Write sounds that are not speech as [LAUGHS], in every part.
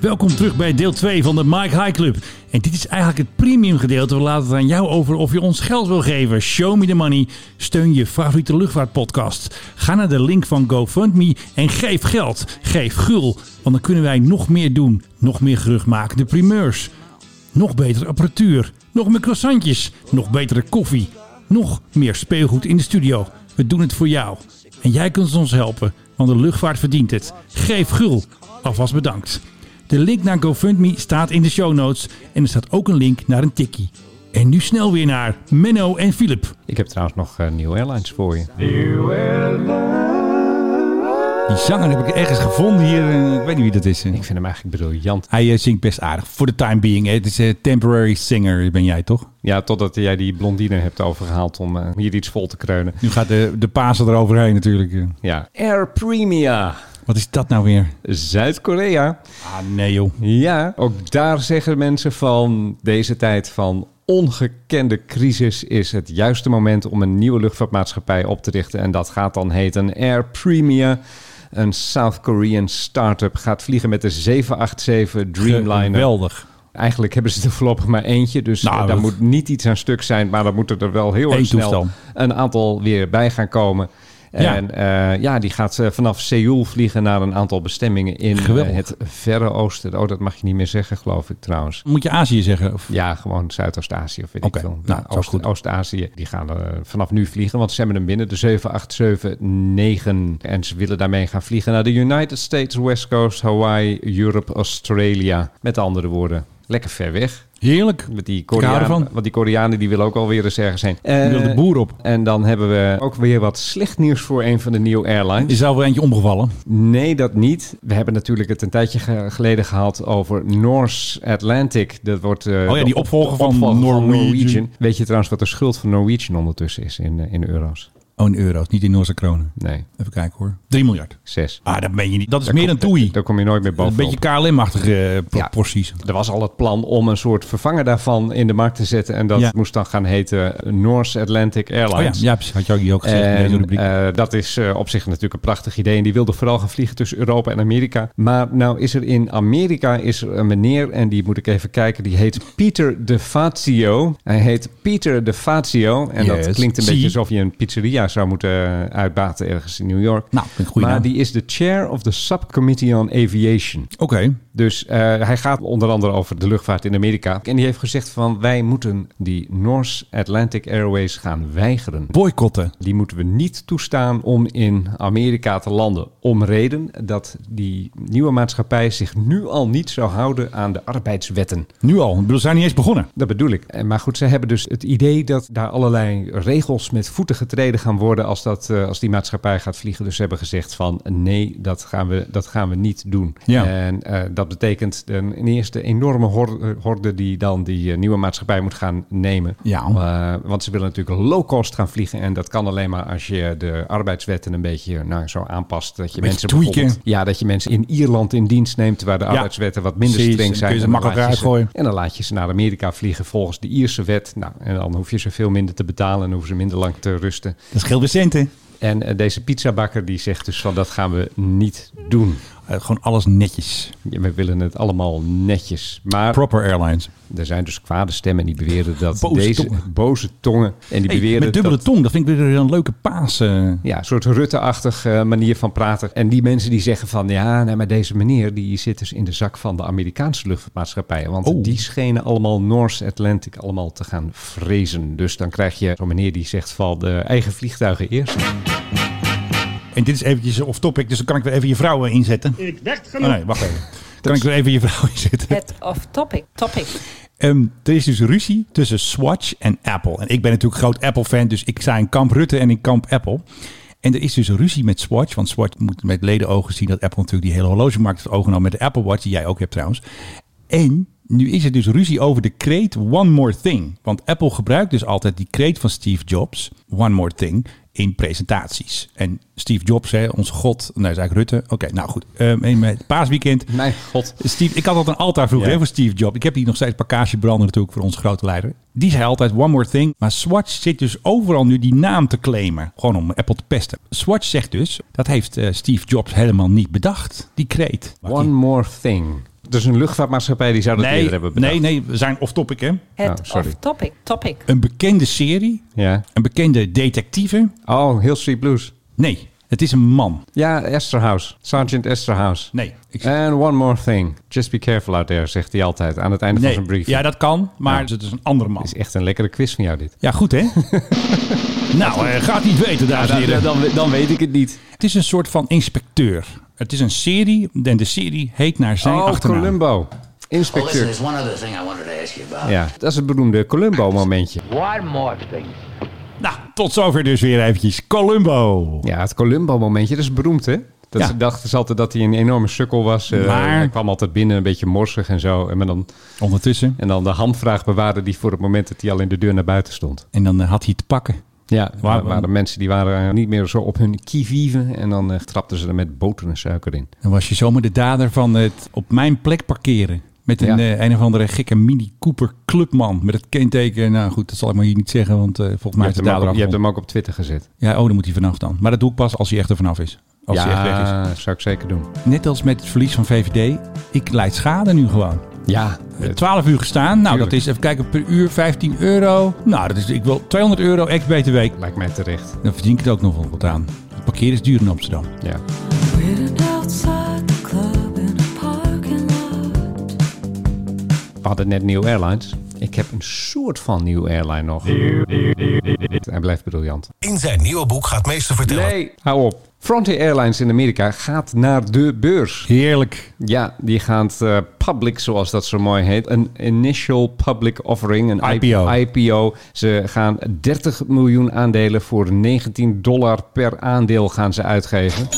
Welkom terug bij deel 2 van de Mike High Club. En dit is eigenlijk het premium gedeelte. We laten het aan jou over of je ons geld wil geven. Show me the money. Steun je favoriete luchtvaartpodcast. Ga naar de link van GoFundMe en geef geld. Geef gul. Want dan kunnen wij nog meer doen. Nog meer geruchtmakende primeurs. Nog betere apparatuur. Nog meer croissantjes. Nog betere koffie. Nog meer speelgoed in de studio. We doen het voor jou. En jij kunt ons helpen, want de luchtvaart verdient het. Geef gul. Alvast bedankt. De link naar GoFundMe staat in de show notes. En er staat ook een link naar een tikkie. En nu snel weer naar Menno en Philip. Ik heb trouwens nog uh, New Airlines voor je. Die zanger heb ik ergens gevonden hier. eh, Ik weet niet wie dat is. Ik vind hem eigenlijk briljant. Hij eh, zingt best aardig. For the time being. hè. Het is een temporary singer, ben jij toch? Ja, totdat jij die blondine hebt overgehaald om eh, hier iets vol te kreunen. Nu gaat de, de Pasen eroverheen natuurlijk. eh. Ja. Air Premia. Wat is dat nou weer? Zuid-Korea. Ah, nee joh. Ja, ook daar zeggen mensen van deze tijd van ongekende crisis is het juiste moment om een nieuwe luchtvaartmaatschappij op te richten. En dat gaat dan heten Air Premia. Een South Korean start-up gaat vliegen met de 787 Dreamliner. Geweldig. Eigenlijk hebben ze er voorlopig maar eentje. Dus Nou, daar moet niet iets aan stuk zijn. Maar dan moeten er wel heel erg snel toestel. een aantal weer bij gaan komen. Ja. En eh, ja, die gaat eh, vanaf Seoul vliegen naar een aantal bestemmingen in eh, Geweldig. het Verre Oosten. Oh, dat mag je niet meer zeggen, geloof ik trouwens. Moet je Azië zeggen? Of? Ja, gewoon Zuidoost-Azië of weet Oké, ik veel. nou, Oost-. Oost-Azië, die gaan er vanaf nu vliegen, want ze hebben hem binnen, de 787-9. En ze willen daarmee gaan vliegen naar de United States, West Coast, Hawaii, Europe, Australia. Met andere woorden, lekker ver weg. Heerlijk. Met die Koreanen, want die Koreanen die willen ook alweer eens ergens heen. Die wil de Eh, boer op. En dan hebben we ook weer wat slecht nieuws voor een van de New Airlines. Is er alweer eentje omgevallen? Nee, dat niet. We hebben natuurlijk het een tijdje ge- geleden gehad over North Atlantic. Dat wordt eh, Oh ja, die opvolger van Norwegian. Weet je trouwens wat de schuld van Norwegian ondertussen is in, eh, in euro's? Oh, in euro's, niet in Noorse kronen. Nee, Even kijken hoor. 3 miljard. zes. Ah, dat ben je niet. Dat is Daar meer dan Toei. Daar kom je nooit meer Een bovenop. beetje KLM-achtige eh, Ja. proporties. Er was al het plan om een soort vervanger daarvan in de markt te zetten. En dat Ja. moest dan gaan heten North Atlantic Oh ja, Airlines. ja, precies. had je ook hier ook gezegd in En rubriek. eh, dat is eh, op zich natuurlijk een prachtig idee. En die wilde vooral gaan vliegen tussen Europa en Amerika. Maar nou is er in Amerika is er een meneer, en die moet ik even kijken, die heet Pieter de Fazio. Hij heet Pieter de Fazio. En Yes. dat klinkt een beetje alsof je een pizzeria zou moeten eh, uitbaten ergens in New York. nou, een goede maar naam. die is de chair of the subcommittee on aviation. Oké. Dus eh, hij gaat onder andere over de luchtvaart in Amerika. En die heeft gezegd van wij moeten die North Atlantic Airways gaan weigeren. Boycotten. Die moeten we niet toestaan om in Amerika te landen. Om reden dat die nieuwe maatschappij zich nu al niet zou houden aan de arbeidswetten. Nu al. Ik bedoel, ze zijn niet eens begonnen. Dat bedoel ik. En- Maar goed, ze hebben dus het idee dat daar allerlei regels met voeten getreden gaan worden als, dat, eh, als die maatschappij gaat vliegen. Dus ze hebben gezegd van nee, dat gaan we, dat gaan we niet doen. Ja. En eh, dat betekent een, een eerste enorme horde, horde die dan die eh, nieuwe maatschappij moet gaan nemen. Ja. Want ze willen natuurlijk low cost gaan vliegen. En dat kan alleen maar als je de arbeidswetten een beetje nou, zo aanpast. Dat je mensen bijvoorbeeld- Ja, dat je mensen in Ierland in dienst neemt waar de Ja. arbeidswetten wat minder Precies, streng zijn. kun je ze En dan laat je ze- uitgooien. en dan laat je ze naar Amerika vliegen volgens de Ierse wet. Nou, en dan hoef je ze veel minder te betalen en hoeven ze minder lang te rusten. Dat weer centen. En eh, deze pizzabakker die zegt dus van dat gaan we niet doen. Eh, gewoon alles netjes. Ja, we willen het allemaal netjes. Maar Proper airlines. er zijn dus kwade stemmen die beweren dat Boze deze tongen. boze tongen en die Hey, beweren met dubbele dat, tong, dat vind ik weer een leuke paas. eh. ja, een soort Rutte-achtig eh, manier van praten. En die mensen die zeggen van ja, nee, maar deze meneer die zit dus in de zak van de Amerikaanse luchtvaartmaatschappijen. Want Oh. die schenen allemaal North Atlantic allemaal te gaan vrezen. Dus dan krijg je zo'n meneer die zegt van de eigen vliegtuigen eerst. En dit is eventjes off topic, dus dan kan ik weer even je vrouw eh, inzetten. Ik werd Oh, genoeg. nee, wacht even. Kan ik weer even je vrouw [LAUGHS] inzetten? Het off-topic. Topic. Ehm, er is dus ruzie tussen Swatch en Apple. En ik ben natuurlijk groot Apple-fan, dus ik sta in kamp Rutte en in kamp Apple. En er is dus ruzie met Swatch, want Swatch moet met leden ogen zien dat Apple natuurlijk die hele horlogemarkt heeft overgenomen met de Apple Watch, die jij ook hebt trouwens. En nu is er dus ruzie over de kreet One More Thing. Want Apple gebruikt dus altijd die kreet van Steve Jobs, One More Thing, in presentaties. En Steve Jobs, hè, onze god, nee, dat is eigenlijk Rutte. Oké, nou goed. Ehm, in het paasweekend Mijn god. Steve, ik had altijd een altaar vroeger Ja. voor Steve Jobs. Ik heb die nog steeds pakage branden natuurlijk voor onze grote leider. Die zei altijd one more thing. Maar Swatch zit dus overal nu die naam te claimen. Gewoon om Apple te pesten. Swatch zegt dus, dat heeft eh, Steve Jobs helemaal niet bedacht. Die kreet. One more thing. Het is een luchtvaartmaatschappij die zou dat Nee, eerder hebben bedacht. nee, nee, we zijn off-topic, hè? Het Oh, sorry. off-topic. Topic. Een bekende serie, Ja. een bekende detectieve. Oh, Hill Street Blues. Nee, het is een man. Ja, Esterhaus. Sergeant Esterhaus. Nee. Ik, And one more thing. Just be careful out there, zegt hij altijd aan het einde van zijn nee. brief. Ja, dat kan, maar Ja. het is een andere man. is echt een lekkere quiz van jou dit. Ja, goed hè? [LAUGHS] nou, eh, gaat niet weten, dames en heren. dan, dan weet ik het niet. Het is een soort van inspecteur. Het is een serie en de serie heet naar zijn Oh, achternaam. Columbo. Oh, listen, Inspecteur. there's one other thing I wanted to ask you about. Ja, dat is het beroemde Columbo-momentje. One more thing. Nou, tot zover dus weer eventjes. Columbo. Ja, het Columbo-momentje, dat is beroemd, hè? Dat Ja. ze dachten ze altijd dat hij een enorme sukkel was. Eh, Maar- Hij kwam altijd binnen, een beetje morsig en zo. En dan, Ondertussen. en dan de hamvraag bewaarde die voor het moment dat hij al in de deur naar buiten stond. En dan eh, had hij te pakken. Ja, Waar- waren mensen die waren niet meer zo op hun kivive. En dan eh, trapten ze er met boter en suiker in. Dan was je zomaar de dader van het op mijn plek parkeren. Met een, Ja. eh, een of andere gekke Mini Cooper clubman. Met het kenteken. Nou goed, dat zal ik maar hier niet zeggen. Want eh, volgens mij is ook, dader je hebt hem ook op Twitter gezet. Ja, oh, dan moet hij vanaf dan. Maar dat doe ik pas als hij echt er vanaf is. Als hij echt weg is. Ja, zou ik zeker doen. Net als met het verlies van VVD. Ik leid schade nu gewoon. Ja, Eh, 12 uur gestaan. Nou, Tuurlijk. dat is, even kijken, per uur 15 euro. Nou, dat is, ik wil 200 euro ex-BTW. lijkt mij terecht. Dan verdien ik het ook nog wel wat aan. Het parkeren is duur in Amsterdam. Ja. We hadden net New Airlines. Ik heb een soort van New Airline nog. Hij blijft briljant. In zijn nieuwe boek gaat meester vertellen. Nee, hou op. Frontier Airlines in Amerika gaat naar de beurs. Heerlijk. Ja, die gaat eh, public, zoals dat zo mooi heet. Een initial public offering, een IPO. IPO. Ze gaan 30 miljoen aandelen voor 19 dollar per aandeel gaan ze uitgeven.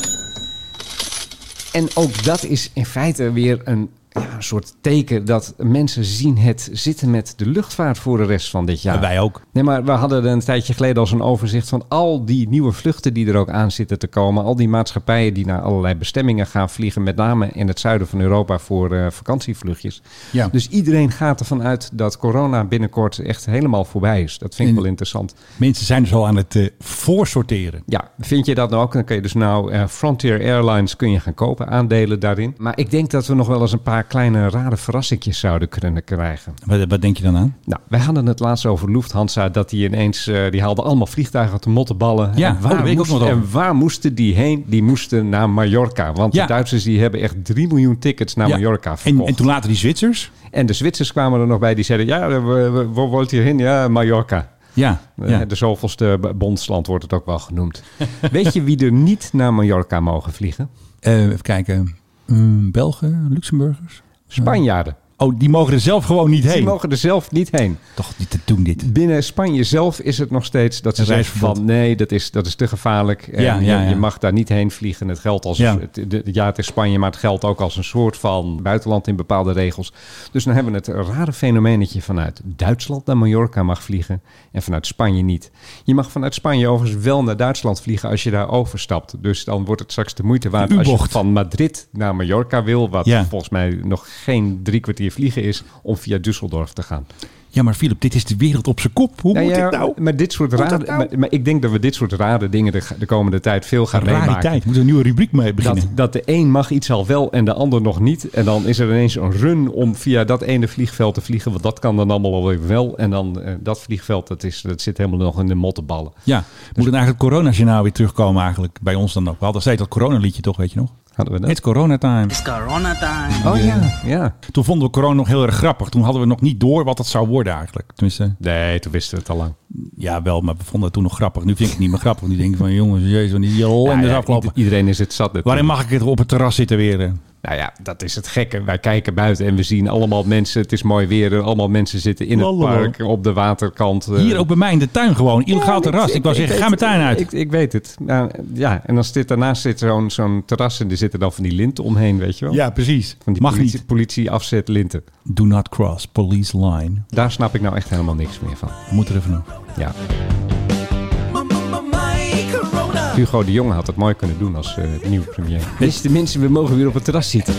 En ook dat is in feite weer een, ja, een soort teken dat mensen zien het zitten met de luchtvaart voor de rest van dit jaar. Ja, wij ook. Nee, maar we hadden een tijdje geleden al zo'n overzicht van al die nieuwe vluchten die er ook aan zitten te komen. Al die maatschappijen die naar allerlei bestemmingen gaan vliegen, met name in het zuiden van Europa voor eh, vakantievluchtjes. Ja. Dus iedereen gaat ervan uit dat corona binnenkort echt helemaal voorbij is. Dat vind ik En- wel interessant. Mensen zijn dus al aan het eh, voorsorteren. Ja, vind je dat nou ook? Dan kun je dus nou eh, Frontier Airlines kun je gaan kopen, aandelen daarin. Maar ik denk dat we nog wel eens een paar kleine rare verrassingjes zouden kunnen krijgen. Wat, wat denk je dan aan? Nou, wij hadden het laatst over Lufthansa, dat die ineens, eh, die haalde allemaal vliegtuigen uit de mottenballen. Ja, en oh, ook moest- nog. En waar moesten die heen? Die moesten naar Mallorca. Want Ja. de Duitsers die hebben echt 3 miljoen tickets naar Ja. Mallorca En, verkocht. en toen later die Zwitsers. En de Zwitsers kwamen er nog bij, die zeiden, ja, we, we, waar wilt je heen? Ja, Mallorca. Ja, Eh, ja. De zoveelste bondsland wordt het ook wel genoemd. [LAUGHS] Weet je wie er niet naar Mallorca mogen vliegen? Eh, even kijken. Belgen, Luxemburgers. Spanjaarden. Oh, die mogen er zelf gewoon niet Die heen. mogen er zelf niet heen. Toch niet te doen dit. Binnen Spanje zelf is het nog steeds dat ze zeggen van nee, dat is, dat is te gevaarlijk. En Ja, je, ja, ja. je mag daar niet heen vliegen. Het geldt als Ja. het, de- ja, het is Spanje, maar het geldt ook als een soort van buitenland in bepaalde regels. Dus dan hebben we het rare fenomeen dat je vanuit Duitsland naar Mallorca mag vliegen en vanuit Spanje niet. Je mag vanuit Spanje overigens wel naar Duitsland vliegen als je daar overstapt. Dus dan wordt het straks de moeite waard als je van Madrid naar Mallorca wil, wat volgens mij nog geen drie kwartier vliegen is, om via Düsseldorf te gaan. Ja, maar Philip, dit is de wereld op zijn kop. Hoe Nou moet ja, dit nou? Maar, dit soort rare, nou? maar, maar ik denk dat we dit soort rare dingen de, de komende tijd veel gaan meemaken. Rariteit. Moet een nieuwe rubriek mee beginnen. Dat, dat de een mag iets al wel en de ander nog niet. En dan is er ineens een run om via dat ene vliegveld te vliegen. Want dat kan dan allemaal alweer wel. En dan eh, dat vliegveld, dat, is, dat zit helemaal nog in de mottenballen. Ja, Dus- moet het eigenlijk corona-journaal weer terugkomen eigenlijk bij ons dan ook. We hadden steeds dat coronaliedje toch, weet je nog? Hadden we dat? It's corona time. It's corona time. Oh ja, ja. Toen vonden we corona nog heel erg grappig. Toen hadden we nog niet door wat het zou worden eigenlijk. Tenminste, Nee, toen wisten we het al lang. ja wel, maar we vonden het toen nog grappig. Nu vind ik het niet meer grappig. Nu denk ik van, jongens, jezus, die ellende Ja, is ja, afgelopen. ieder- iedereen is het zat. Waarin mag ik het op het terras zitten weer? Nou ja, dat is het gekke. Wij kijken buiten en we zien allemaal mensen. Het is mooi weer. En allemaal mensen zitten in het park, op de waterkant. eh, Hier ook bij mij in de tuin gewoon. Illegaal terras. Ik, wou zeggen, ga mijn tuin uit. Ik, ik weet het. Nou, ja, en dan zit daarnaast zit zo'n zo'n terras en er zitten dan van die linten omheen, weet je wel? ja, precies. Van die Mag politie, niet. politie afzet linten. Do not cross police line. Daar snap ik nou echt helemaal niks meer van. We moeten er even nog. Ja. Hugo de Jonge had het mooi kunnen doen als eh, nieuwe premier. Beste mensen, we mogen weer op het terras zitten.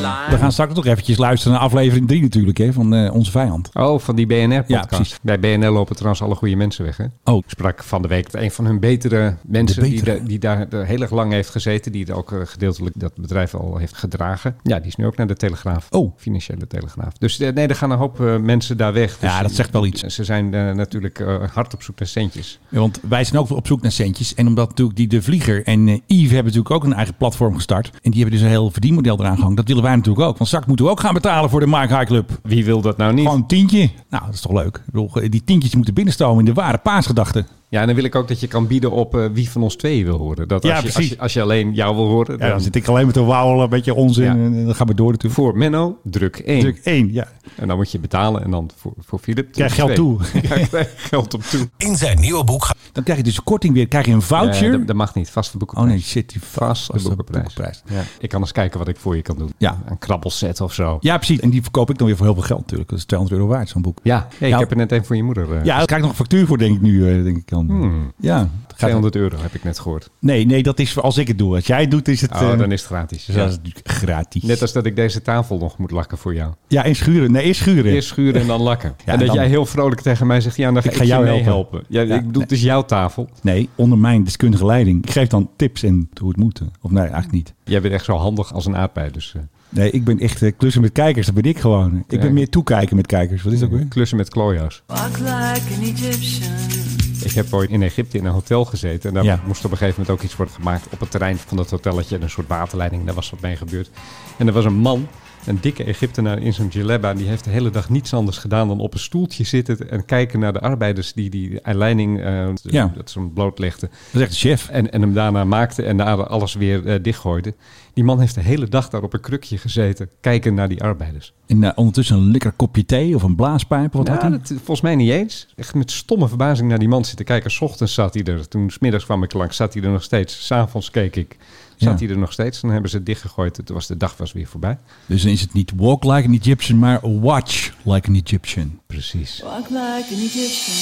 We gaan straks nog eventjes luisteren naar aflevering 3 natuurlijk, hè, van eh, Onze Vijand. Oh, van die Ja, BNR-podcast. precies. Bij BNR lopen trouwens alle goede mensen weg, hè? Oh. Ik sprak van de week een van hun betere mensen Die, die daar heel erg lang heeft gezeten. Die ook eh, gedeeltelijk dat bedrijf al heeft gedragen. Ja, die is nu ook naar de Telegraaf. Oh. Financiële Telegraaf. Dus eh, nee, er gaan een hoop mensen daar weg. Dus, Ja, dat zegt wel iets. Ze zijn natuurlijk hard op zoek naar centjes. Ja, want wij zijn ook op zoek naar centjes. En omdat natuurlijk die De Vlieger en Yves hebben natuurlijk ook een eigen platform gestart. En die hebben dus een heel verdienmodel eraan gehangen. Dat willen wij natuurlijk ook. Want straks moeten we ook gaan betalen voor de Mike High Club. Wie wil dat nou niet? Gewoon een tientje. Nou, dat is toch leuk. Ik bedoel, die tientjes moeten binnenstromen in de ware paasgedachten. Ja, en dan wil ik ook dat je kan bieden op eh, wie van ons tweeën wil horen. Dat als, Ja, je, als, je, als je alleen jou wil horen, Ja, dan, zit ik alleen met te wauwelen, een beetje onzin. Ja. En dan gaan we door natuurlijk. voor Menno druk 1. Druk 1, ja. En dan moet je betalen en dan voor, voor Philip Krijg geld twee. toe. [LAUGHS] Ja, krijg geld op toe. In zijn nieuwe boek gaat Dan krijg je dus een korting weer. Krijg je een voucher. Ja, dat, dat mag niet. Vaste oh boekenprijs. nee, shit. Die Vaste vaste boekenprijs. Ja. Ik kan eens kijken wat ik voor je kan doen. Ja. Een krabbelset of zo. Ja, precies. En die verkoop ik dan weer voor heel veel geld natuurlijk. Dat is 200 euro waard, zo'n boek. Ja, hey, ik Ja. heb er net een voor je moeder. eh, Ja, daar krijg ik nog een factuur voor, denk ik nu. eh, Denk ik dan. Hmm. Ja. dat Gaat 200 euro heb ik net gehoord. Nee, nee, dat is voor als ik het doe. Als jij het doet, is het, Oh, eh, dan is het gratis. dus Ja. dat is natuurlijk gratis. Net als dat ik deze tafel nog moet lakken voor jou. Ja, eerst schuren. Nee, eerst schuren. Eerst schuren en dan lakken. Ja, en dat dan- jij heel vrolijk tegen mij zegt, ja, dan ga Ik ik, ga jou helpen. helpen. Ja, Ja, ik bedoel, nee. het is jouw tafel. Nee, onder mijn deskundige leiding. Ik geef dan tips en hoe het moet. Of nee, eigenlijk niet. Jij bent echt zo handig als een aardbei. Dus eh, Nee, ik ben echt eh, klussen met kijkers. Dat ben ik gewoon. Ik Ja. ben meer toekijken met kijkers. Wat is dat ook weer? klussen met klojo's. Walk like an Egyptian. Ik heb ooit in Egypte in een hotel gezeten. En daar Ja. moest op een gegeven moment ook iets worden gemaakt op het terrein van dat hotelletje. Een soort waterleiding, daar was wat mee gebeurd. En er was een man, een dikke Egyptenaar in zo'n djellaba. Die heeft de hele dag niets anders gedaan dan op een stoeltje zitten en kijken naar de arbeiders die die leiding, eh Ja. dat ze hem blootlegden. Dat is echt chef. En, en hem daarna maakte en daarna alles weer eh, dichtgooide. Die man heeft de hele dag daar op een krukje gezeten, kijken naar die arbeiders. En eh, ondertussen een lekker kopje thee of een blaaspijp. Of wat had Nou, hij? dat, volgens mij niet eens. Echt met stomme verbazing naar die man zitten kijken. S ochtends zat hij er. Toen smiddags kwam ik langs, zat hij er nog steeds. S'avonds keek ik, zat Ja. hij er nog steeds. Dan hebben ze het dichtgegooid. Toen was de dag was weer voorbij. Dus dan is het niet walk like an Egyptian, maar watch like an Egyptian. Precies. Walk like an Egyptian.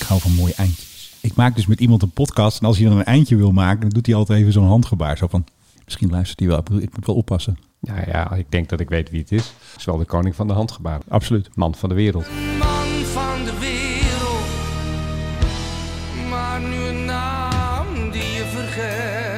Ik hou van mooie eindjes. Ik maak dus met iemand een podcast. En als hij dan een eindje wil maken, dan doet hij altijd even zo'n handgebaar. Zo van, misschien luistert hij wel. Ik bedoel, Ik moet wel oppassen. Nou ja, ik denk dat ik weet wie het is. Het is wel de koning van de handgebaren. Absoluut. Man van de wereld. man van de wereld, maar nu een naam die je vergeet.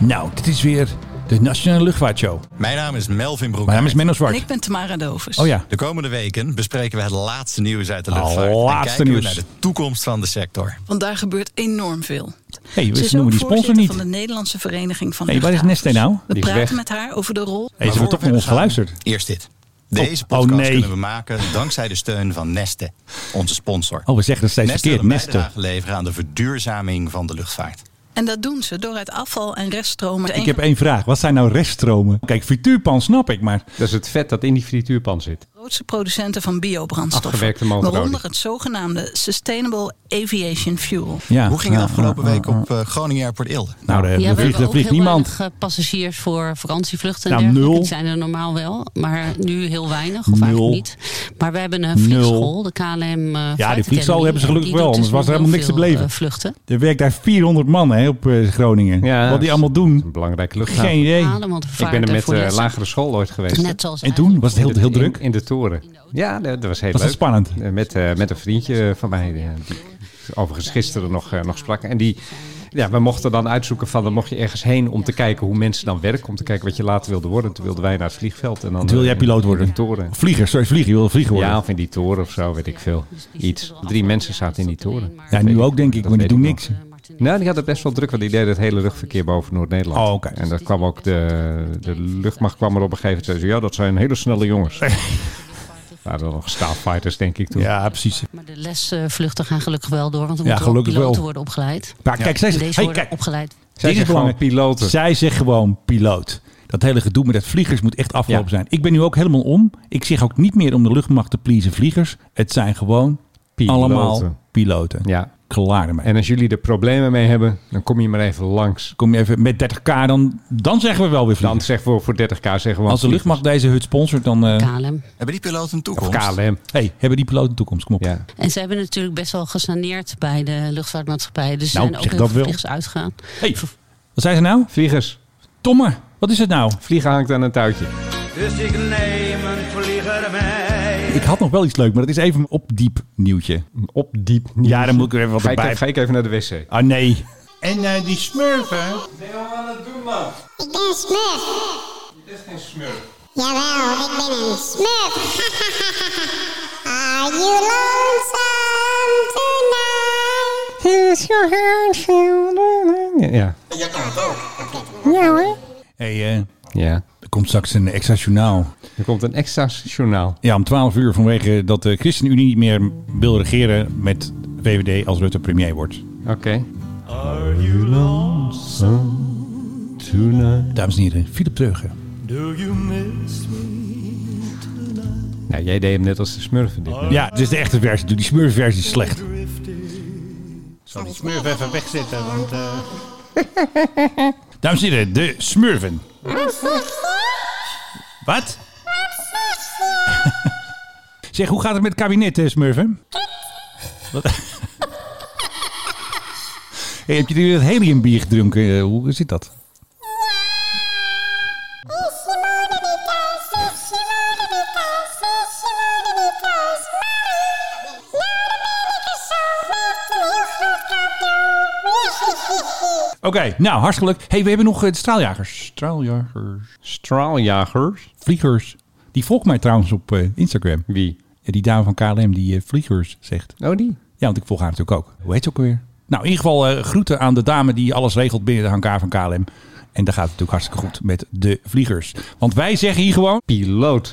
Nou, dit is weer de Nationale Luchtvaartshow. Mijn naam is Melvin Broek. Mijn naam is Menno En Zwart. ik ben Tamara Dovers. Oh ja. De komende weken bespreken we het laatste nieuws uit de Oh, luchtvaart. laatste en kijken nieuws. we naar de toekomst van de sector. Want daar gebeurt enorm veel. hey, we is noemen die sponsor niet. van de Nederlandse Vereniging van hey, waar is. Neste nou? We Die praten weg. met haar over de rol. hey, ze hebben toch van ons geluisterd. Eerst dit. Deze Oh, podcast nee. kunnen we maken dankzij de steun van Neste, onze sponsor. Oh, we zeggen dat steeds Neste wil verkeerd. een Neste. bijdrage leveren aan de verduurzaming van de luchtvaart. En dat doen ze door uit afval en reststromen... Ik heb één vraag. Wat zijn nou reststromen? Kijk, frituurpan snap ik, maar... Dat is het vet dat in die frituurpan zit. de grootste producenten van biobrandstoffen. Afgewerkte. Waaronder het zogenaamde Sustainable Aviation Fuel. Ja, Hoe ging het afgelopen week op eh, Groningen Airport Eelde? Nou, daar Ja, we vliegt, daar ook vliegt heel niemand. weinig eh, passagiers voor vakantievluchten. Nou, en nul. Die zijn er normaal wel, maar nu heel weinig, of Nul. eigenlijk niet. Maar we hebben een vliegschool, de KLM uh, Ja, die vliegschool hebben ze gelukkig wel, anders was er helemaal niks te beleven. vluchten. Er werkt daar 400 man hè, op eh, Groningen. Ja, Wat die allemaal doen, Een belangrijke luchthaven. geen idee. Ik ben er met de lagere school ooit geweest. Net zoals En toen? Was het heel, heel druk? In, de toren. Ja, dat, was heel Was het leuk. spannend? Eh, Met, eh, met een vriendje van mij, overigens gisteren nog, eh, nog sprak. En die, ja, we mochten dan uitzoeken van, dan mocht je ergens heen om te kijken hoe mensen dan werken. Om te kijken wat je later wilde worden. Toen wilden wij naar het vliegveld. En dan, Toen wil jij eh, piloot worden? de toren. Vlieger, sorry, vlieger. Je wil vlieger worden. Ja, of in die toren of zo, weet ik veel. Iets. Drie mensen zaten in die toren. Ja, nu ook denk ik, maar die doen ik niks. Nou, die had het best wel druk, want die deden het hele luchtverkeer boven Noord-Nederland. Oh, oké. En daar kwam ook de, de luchtmacht kwam er op een gegeven moment en zei ze, ja, dat zijn hele snelle jongens. [LAUGHS] waren er nog starfighters, denk ik toen. Ja, precies. Maar de lesvluchten gaan gelukkig wel door, want er Ja, moeten ook gelukkig piloten wel. worden opgeleid. Maar kijk, zij deze hey, worden kijk, opgeleid. Zij is gewoon piloten. Zij zegt gewoon piloot. Dat hele gedoe met het vliegers moet echt afgelopen Ja. zijn. Ik ben nu ook helemaal om. Ik zeg ook niet meer om de luchtmacht te pleasen vliegers. Het zijn gewoon Piloten. allemaal piloten. Ja. Klaar ermee. En als jullie er problemen mee hebben, dan kom je maar even langs. Kom je even met 30k, dan, dan zeggen we wel weer Dan vliegers. zeggen we voor 30k zeggen we Als de luchtmacht deze hut sponsort, dan... eh KLM. Hebben die piloten een Of toekomst? KLM. hey, hebben die piloten een toekomst? Kom op. Ja. En ze hebben natuurlijk best wel gesaneerd bij de luchtvaartmaatschappijen. Dus Nou, zijn ook heel veel vliegers uitgegaan. Hey, Wat zei ze nou? Vliegers. Tomme, wat is het nou? Vliegen hangt aan een touwtje. Dus ik neem een vlieger mee. Ik had nog wel iets leuks, maar het is even een opdiep nieuwtje. Op diep. Ja, dan moet ik er even wat Ga ik, ga ik even naar de wc. Ah, nee. En eh, die smurfen. Ik ben een smurf. Je bent geen smurf. Jawel, ik ben een smurf. [LAUGHS] Are you lonesome tonight? Here's your hand. Ja. Ja hoor. hey, eh, Ja. Er komt straks een extra journaal. Er komt een extra journaal. Ja, om 12 uur vanwege dat de ChristenUnie niet meer wil regeren met VVD als Rutte premier wordt. Oké. Are you lonesome tonight? Dames en heren, Philip Teugen. Nou, jij deed hem net als de smurfen dit. Ja, het is de echte versie. Die smurfversie is slecht. Zal die smurf even wegzetten, want... Dames en heren, de smurfen. Wat? [LAUGHS] zeg, hoe gaat het met het kabinet, eh, smurfen? Wat? [LAUGHS] heb je nu het heliumbier gedronken? Eh, hoe zit dat? Oké, nou, hartstikke leuk. hey, we hebben nog eh, de straaljagers. Straaljagers. Straaljagers. Vliegers. Die volgt mij trouwens op eh, Instagram. Wie? Ja, die dame van KLM die eh, vliegers zegt. Oh, die. Ja, want ik volg haar natuurlijk ook. Hoe heet ze ook alweer? Nou, in ieder geval eh, groeten aan de dame die alles regelt binnen de hangar van KLM. En daar gaat het natuurlijk hartstikke goed met de vliegers. Want wij zeggen hier gewoon... Piloot.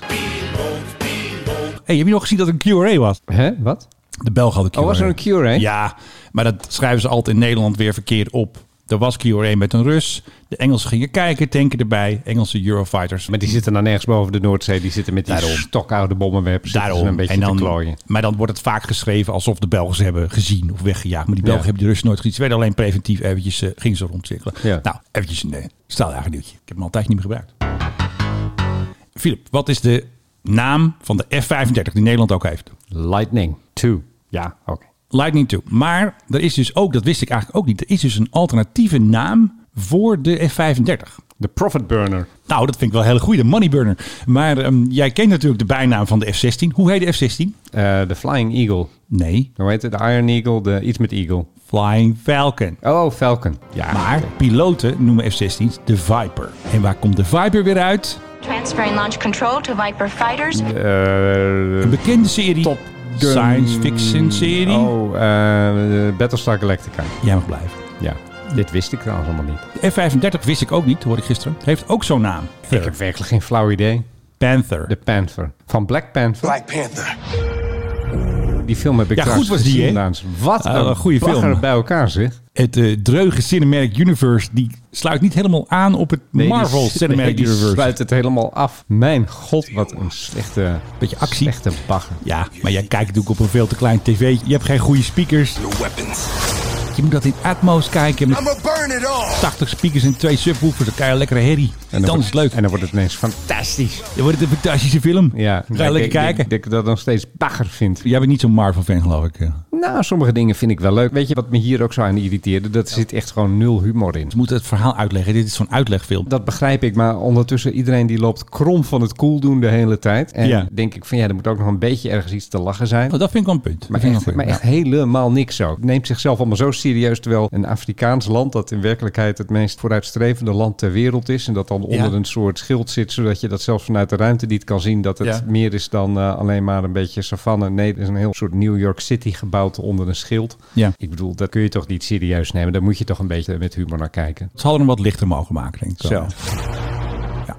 hey, heb je nog gezien dat het een QRA was? Hè? Wat? De Belg had een QRA. Oh, was er een hè? Ja, maar dat schrijven ze altijd in Nederland weer verkeerd op. Er was QRA met een Rus. De Engelsen gingen kijken, tanken erbij. Engelse Eurofighters. Maar die zitten dan nergens boven de Noordzee. Die zitten met die Daarom. stokoude bommenwerpers. Daarom. Een beetje en dan, te klooien. maar dan wordt het vaak geschreven alsof de Belgen ze hebben gezien of weggejaagd. Maar die Belgen Ja. hebben die Russen nooit gezien. Ze werden alleen preventief eventjes, eh, gingen ze rondcirkelen. Ja. Nou, eventjes een uh, straaljager nieuwtje. Ik heb hem altijd niet meer gebruikt. Philip, wat is de naam van de F-35 die Nederland ook heeft? Lightning 2. Ja, oké. Lightning 2. Maar er is dus ook, dat wist ik eigenlijk ook niet, er is dus een alternatieve naam voor de F-35. De Profit Burner. Nou, dat vind ik wel een hele goede, de Money Burner. Maar ehm, jij kent natuurlijk de bijnaam van de F-16. Hoe heet de F-16? Eh, de Flying Eagle. Nee, Hoe heet het? De Iron Eagle. De, iets met Eagle. Flying Falcon. Oh, Falcon. Ja. Maar piloten noemen F-16's de Viper. En waar komt de Viper weer uit? Transferring launch control to Viper fighters. Eh, Een bekende serie. Top. Science fiction serie. Oh, eh, Battlestar Galactica. Jij mag blijven. Ja. Dit wist ik trouwens allemaal niet. De F-35 wist ik ook niet, hoorde ik gisteren. Heeft ook zo'n naam. Ik heb werkelijk geen flauw idee. Panther. De Panther. Van Black Panther. Black Panther. Die film heb ik Ja, goed was die. Wat een, goede film. bij elkaar, zeg. Het eh, dreuge Cinematic Universe, die sluit niet helemaal aan op het Nee, die- Marvel nee, Cinematic die Universe. sluit het helemaal af. Mijn god, wat een slechte, Beetje actie. slechte bagger. Ja, maar jij kijkt natuurlijk op een veel te klein tv. Je hebt geen goede speakers. Je moet dat in Atmos kijken met I'ma burn it all. 80 speakers en twee subwoofers. Dan krijg je lekkere herrie. En dan, wordt, is het leuk. En dan wordt het ineens fantastisch. Dan wordt het een fantastische film. Ja, Ga je lekker kijken. Ik denk dat ik dat nog steeds bagger vind. Jij bent niet zo'n Marvel-fan, geloof ik. Ze Nou, sommige dingen vind ik wel leuk. Weet je wat me hier ook zo aan irriteerde? Dat er zit echt gewoon nul humor in. moeten het verhaal uitleggen. Dit is zo'n uitlegfilm. Dat begrijp ik, maar ondertussen iedereen die loopt krom van het cool doen de hele tijd. En Ja. denk ik van ja, er moet ook nog een beetje ergens iets te lachen zijn. Oh, dat vind ik wel een punt. Maar echt, wel maar echt helemaal niks zo. Het neemt zichzelf allemaal zo serieus. Terwijl een Afrikaans land, dat in werkelijkheid het meest vooruitstrevende land ter wereld is. En dat dan onder Ja. een soort schild zit, zodat je dat zelfs vanuit de ruimte niet kan zien. Dat het Ja. meer is dan eh, alleen maar een beetje savanne. Nee, er is een heel soort New York City gebouwd onder een schild. Ja. Ik bedoel, dat kun je toch niet serieus nemen. Daar moet je toch een beetje met humor naar kijken. Ze hadden hem wat lichter mogen maken, denk ik. Zo.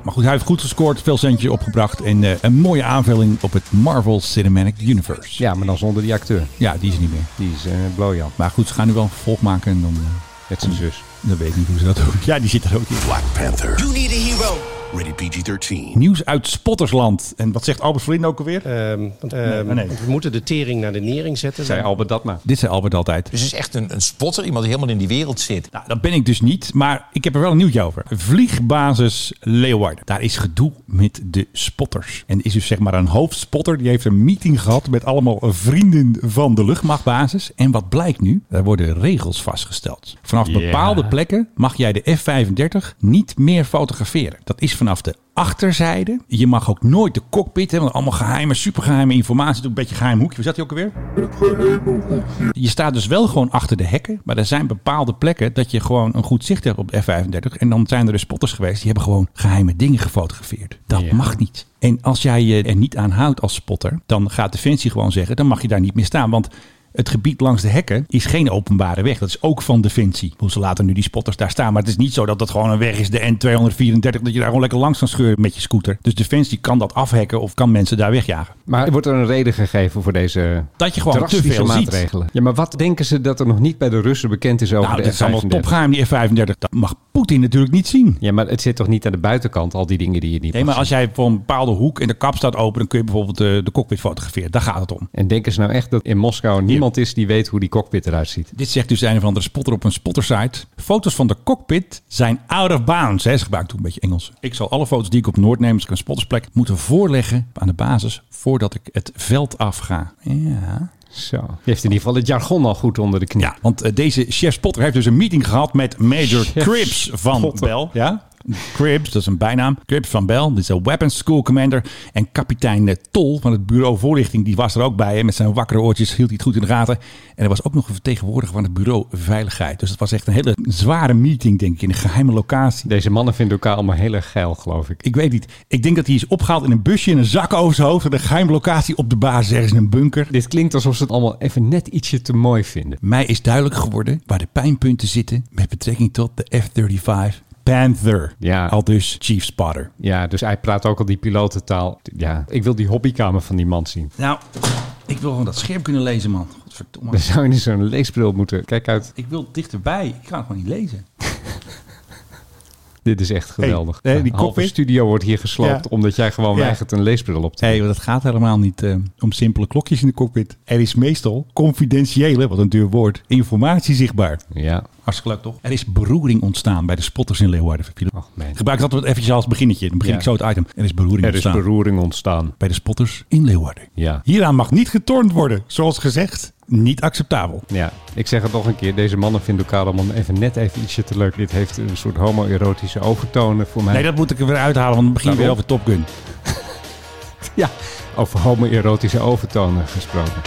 Maar goed, hij heeft goed gescoord, veel centjes opgebracht. En eh, een mooie aanvulling op het Marvel Cinematic Universe. Ja, maar dan zonder die acteur. Ja, die is er niet meer. Die is uh, Blowjan. Maar goed, ze gaan nu wel een vervolg maken en dan, eh, Met zijn zus. dan weet ik niet hoe ze dat doen. Ja, die zit er ook in. Black Panther. You need a. Rated PG-13. Nieuws uit Spottersland. En wat zegt Albert Verlinde ook alweer? Ehm, want, ehm, nee, nee. We moeten de tering naar de nering zetten. Zei Albert dat maar. Dit zei Albert altijd. Dus het is echt een, een spotter, iemand die helemaal in die wereld zit. Nou, dat ben ik dus niet, maar ik heb er wel een nieuwtje over. Vliegbasis Leeuwarden. Daar is gedoe met de spotters. En is dus zeg maar een hoofdspotter. Die heeft een meeting gehad met allemaal vrienden van de luchtmachtbasis. En wat blijkt nu? Er worden regels vastgesteld. Vanaf bepaalde plekken mag jij de F-35 niet meer fotograferen. Dat is vanaf de achterzijde. Je mag ook nooit de cockpit hebben. Want allemaal geheime, supergeheime informatie. Doe een beetje geheim hoekje. Hoe zat hij ook alweer? Je staat dus wel gewoon achter de hekken. Maar er zijn bepaalde plekken dat je gewoon een goed zicht hebt op de F-35. En dan zijn er dus spotters geweest. Die hebben gewoon geheime dingen gefotografeerd. Dat mag niet. En als jij je er niet aan houdt als spotter. Dan gaat Defensie gewoon zeggen. Dan mag je daar niet meer staan. Want het gebied langs de hekken is geen openbare weg. Dat is ook van Defensie. Hoe ze laten nu die spotters daar staan. Maar het is niet zo dat dat gewoon een weg is, de N234. Dat je daar gewoon lekker langs kan scheuren met je scooter. Dus Defensie kan dat afhekken of kan mensen daar wegjagen. Maar wordt er een reden gegeven voor deze Dat je gewoon te veel ziet. maatregelen? Ja, maar wat denken ze dat er nog niet bij de Russen bekend is over Nou, de dat is allemaal F-35? topgeheim, die F-35. Dat mag Poetin natuurlijk niet zien. Ja, maar het zit toch niet aan de buitenkant, al die dingen die je niet Nee, maar als jij voor een bepaalde hoek en de kap staat open, dan kun je bijvoorbeeld de, de cockpit fotograferen. Daar gaat het om. En denken ze nou echt dat in Moskou niemand is die weet hoe die cockpit eruit ziet? Dit zegt dus een of andere spotter op een spottersite. Foto's van de cockpit zijn out of bounds. Hè. Ze gebruikt toen een beetje Engels. Ik zal alle foto's die ik op Noord neem, als ik een spottersplek, moeten voorleggen aan de basis voordat ik het veld afga. Ja. Zo. Die heeft in ieder geval het jargon al goed onder de knie. Ja, want eh, deze chef Spotter heeft dus een meeting gehad met Major Cribs van Spotter. Bell. Ja? Cribs, dat is een bijnaam. Cribs van Bell, dit is een Weapons School Commander. En kapitein eh, Tol van het bureau voorlichting, die was er ook bij. Hè. Met zijn wakkere oortjes hield hij het goed in de gaten. En er was ook nog een vertegenwoordiger van het bureau Veiligheid. Dus het was echt een hele zware meeting, denk ik, in een geheime locatie. Deze mannen vinden elkaar allemaal heel erg geil, geloof ik. Ik weet niet. Ik denk dat hij is opgehaald in een busje in een zak over zijn hoofd. En een geheime locatie op de basis ergens in een bunker. Dit klinkt alsof ze het allemaal even net ietsje te mooi vinden. Mij is duidelijk geworden waar de pijnpunten zitten met betrekking tot de F-35 Panther. Ja. Al dus Chief Spotter. Ja, dus hij praat ook al die pilotentaal. Ja, ik wil die hobbykamer van die man zien. Nou, ik wil gewoon dat scherp kunnen lezen, man. Godverdomme. Dan zou je niet zo'n leesbril moeten. Kijk uit, Ik wil dichterbij. Ik kan het gewoon niet lezen. Dit is echt geweldig. Hey, die cockpit- studio wordt hier gesloopt Ja. omdat jij gewoon Ja. weigert een leesbril op te Hé, doen. hey, dat gaat helemaal niet eh, om simpele klokjes in de cockpit. Er is meestal confidentiële, wat een duur woord, informatie zichtbaar. Ja. Hartstikke leuk, toch? Er is beroering ontstaan bij de spotters in Leeuwarden. Man. Gebruik dat eventjes als beginnetje. Dan begin Ja. ik zo het item. Er is beroering Er is ontstaan beroering ontstaan. bij de spotters in Leeuwarden. Ja. Hieraan mag niet getornd worden. Zoals gezegd, niet acceptabel. Ja, ik zeg het nog een keer. Deze mannen vinden elkaar allemaal even net even ietsje te leuk. Dit heeft een soort homoerotische overtonen voor mij. Nee, dat moet ik er weer uithalen, want dan begin je weer over? Top Gun. [LAUGHS] Ja, over homoerotische overtonen gesproken.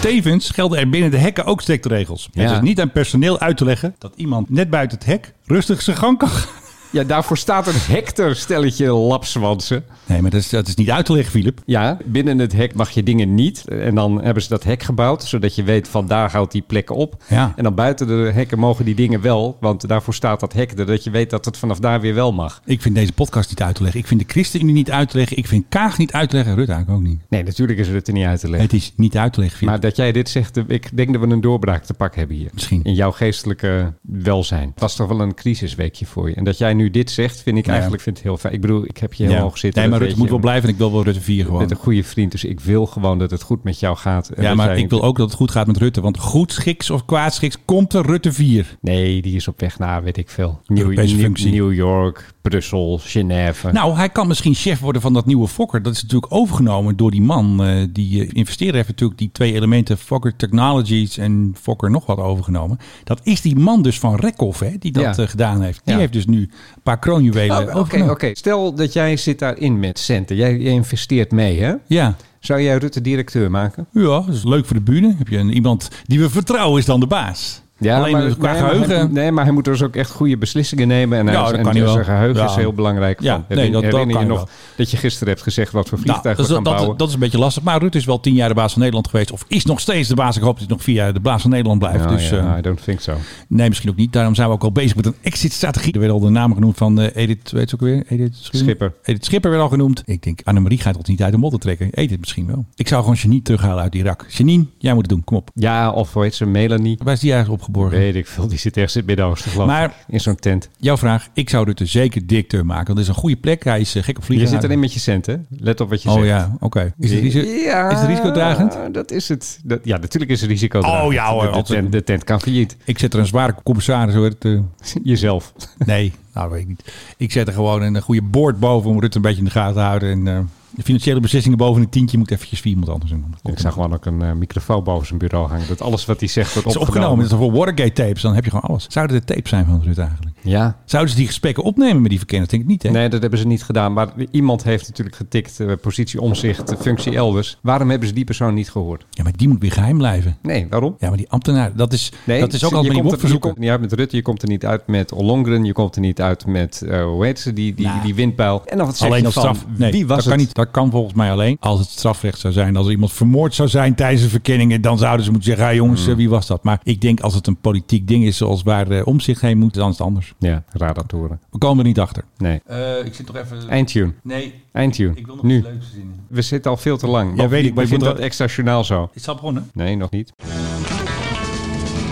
Tevens gelden er binnen de hekken ook strikte regels. Ja. Het is niet aan personeel uit te leggen dat iemand net buiten het hek rustig zijn gang kan gaan. Ja, daarvoor staat een hector stelletje lapswansen. Nee, maar dat is, dat is niet uit te leggen, Philip. Ja, binnen het hek mag je dingen niet. En dan hebben ze dat hek gebouwd, zodat je weet van daar houdt die plek op. Ja. En dan buiten de hekken mogen die dingen wel, want daarvoor staat dat hek er, dat je weet dat het vanaf daar weer wel mag. Ik vind deze podcast niet uit te leggen. Ik vind de ChristenUnie niet uit te leggen. Ik vind Kaag niet uit te leggen. Rutte eigenlijk ook niet. Nee, natuurlijk is er niet uit te leggen. Het is niet uit te leggen, Philip. Maar dat jij dit zegt, ik denk dat we een doorbraak te pakken hebben hier. Misschien. In jouw geestelijke welzijn. Het was toch wel een crisisweekje voor je. En dat jij nu dit zegt, vind ik Ja. eigenlijk vind het heel fijn. Ik bedoel, ik heb je heel Ja. hoog zitten. Nee, maar Rutte moet wel blijven en ik wil wel Rutte 4 Je gewoon. bent een goede vriend, dus ik wil gewoon dat het goed met jou gaat. Ja, maar jij- ik wil ook dat het goed gaat met Rutte. Want goed schiks of kwaad schiks komt er Rutte 4. Nee, die is op weg naar, weet ik veel. New York, Brussel, Genève. Nou, hij kan misschien chef worden van dat nieuwe Fokker. Dat is natuurlijk overgenomen door die man. eh, die uh, investeerder heeft natuurlijk die twee elementen Fokker Technologies en Fokker nog wat overgenomen. Dat is die man dus van Rekhoff, hè, die dat Ja. eh, gedaan heeft. Die Ja. heeft dus nu een paar kroonjuwelen Oh, Oké. Stel dat jij zit daarin met centen. Jij, jij investeert mee, hè? Ja. Zou jij Rutte directeur maken? Ja, dat is leuk voor de bühne. Heb je een, iemand die we vertrouwen is dan de baas. Alleen maar, qua nee, maar geheugen... hij, nee, maar hij moet dus ook echt goede beslissingen nemen. En, hij, Ja, dat en kan hij wel. zijn geheugen Ja. is heel belangrijk. Ja, van. nee, dat- dat herinner je hij nog wel. dat je gisteren hebt gezegd wat voor Nou, vliegtuigen dat, we gaan dat, bouwen? dat is een beetje lastig. Maar Rutte is wel tien jaar de baas van Nederland geweest. Of is nog steeds de baas. Ik hoop dat hij nog vier jaar de baas van Nederland blijft. Nou, dus, ja, eh, I don't think so. Nee, misschien ook niet. Daarom zijn we ook al bezig met een exit-strategie. Er werden al de namen genoemd van eh, Edith, weet je ook weer? Edith Schipper. Edith Schipper werd al genoemd. Ik denk, Annemarie gaat ons niet uit de modder trekken. Edith misschien wel. Ik zou gewoon Janine terughalen uit Irak. Janine, jij moet het doen. Kom op. Ja, of hoe heet ze, Melanie. Waar is die eigenlijk geborgen. Weet ik veel, die zit ergens in het Midden-Oosten geloof Maar- ik. In zo'n tent. Jouw vraag, ik zou Rutte zeker directeur maken. Want het is een goede plek. Hij is eh, gek op Je vliegen. zit erin met je cent, hè? Let op wat je Oh zegt. ja, oké. Is, het risico- Ja, is het risicodragend? Dat is het. Dat, ja, natuurlijk is het risico. Oh ja, hoor, de, de, tent, de tent kan failliet. Ik zet er een zware commissaris. Hoor. Het, eh, [LAUGHS] Jezelf. nee, nou weet ik niet. Ik zet er gewoon een goede boord boven om Rutte een beetje in de gaten te houden. En eh, de financiële beslissingen boven een tientje moet eventjes via iemand anders doen. Ik zag gewoon ook een eh, microfoon boven zijn bureau hangen. Dat alles wat hij zegt wordt Het is opgenomen. opgenomen. Dat is voor Watergate tapes. Dan heb je gewoon alles. Zouden de tapes zijn van Rutte eigenlijk? Ja. Zouden ze die gesprekken opnemen met die verkenners? Denk ik niet, hè? Nee, dat hebben ze niet gedaan. Maar iemand heeft natuurlijk getikt. eh, positie omzicht, eh, functie elders. Waarom hebben ze die persoon niet gehoord? Ja, maar die moet weer geheim blijven. Nee, waarom? Ja, maar die ambtenaar, dat is, Nee, dat is ook al er- Je komt er niet uit met Rutte, je komt er niet uit met Ollongren, je komt er niet uit met, eh, hoe heet ze, die, die, die windpijl. En dan wat zeg Alleen als straf. Nee, wie was dat het? kan niet. Dat kan volgens mij alleen als het strafrecht zou zijn. Als er iemand vermoord zou zijn tijdens de verkenningen, dan zouden ze moeten zeggen: ja, jongens, Hmm. wie was dat? Maar ik denk als het een politiek ding is, zoals waar eh, omzicht heen moet, dan is het anders. Ja, raar dat te horen. We komen er niet achter. Nee. ik zit toch even. Eindtune. Nee. Eindtune. Ik wil nog nu. iets leuks zien. We zitten al veel te lang. Ja, weet ik, maar Ik vind dat extra journaal zo. Is het al begonnen? Nee, nog niet.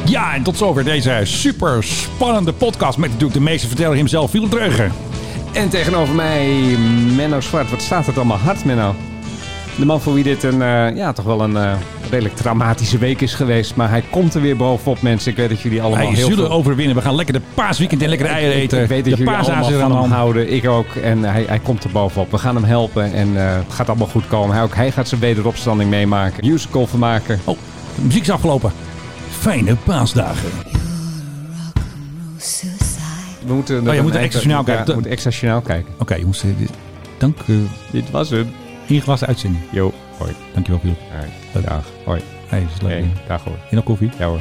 Ja, en tot zover deze super spannende podcast met natuurlijk de meeste verteller hemzelf, Philip Dreugen. En tegenover mij Menno Zwart. Wat staat het allemaal hard, Menno? De man voor wie dit een, eh, ja, toch wel een eh, redelijk traumatische week is geweest. Maar hij komt er weer bovenop, mensen. Ik weet dat jullie allemaal Wij heel zullen veel... overwinnen. We gaan lekker de paasweekend en lekker de eieren eten. Ik weet dat de jullie allemaal er van hem houden. Ik ook. En hij, hij komt er bovenop. We gaan hem helpen. En eh, het gaat allemaal goed komen. Hij, ook, hij gaat zijn wederopstanding meemaken. Musical vermaken. Oh, de muziek is afgelopen. Fijne paasdagen. We moeten, Oh, je moet extra journaal kijken. Ja, we moeten extra journaal kijken. Oké, jongens. eh, Dank. eh Dit was hem. Ingelaste uitzending. Jo, hoi. Dankjewel, Philip. Hoi. Dag. Hoi. Hey, is leuk. Hey, dag hoor. En nog koffie? Ja hoor.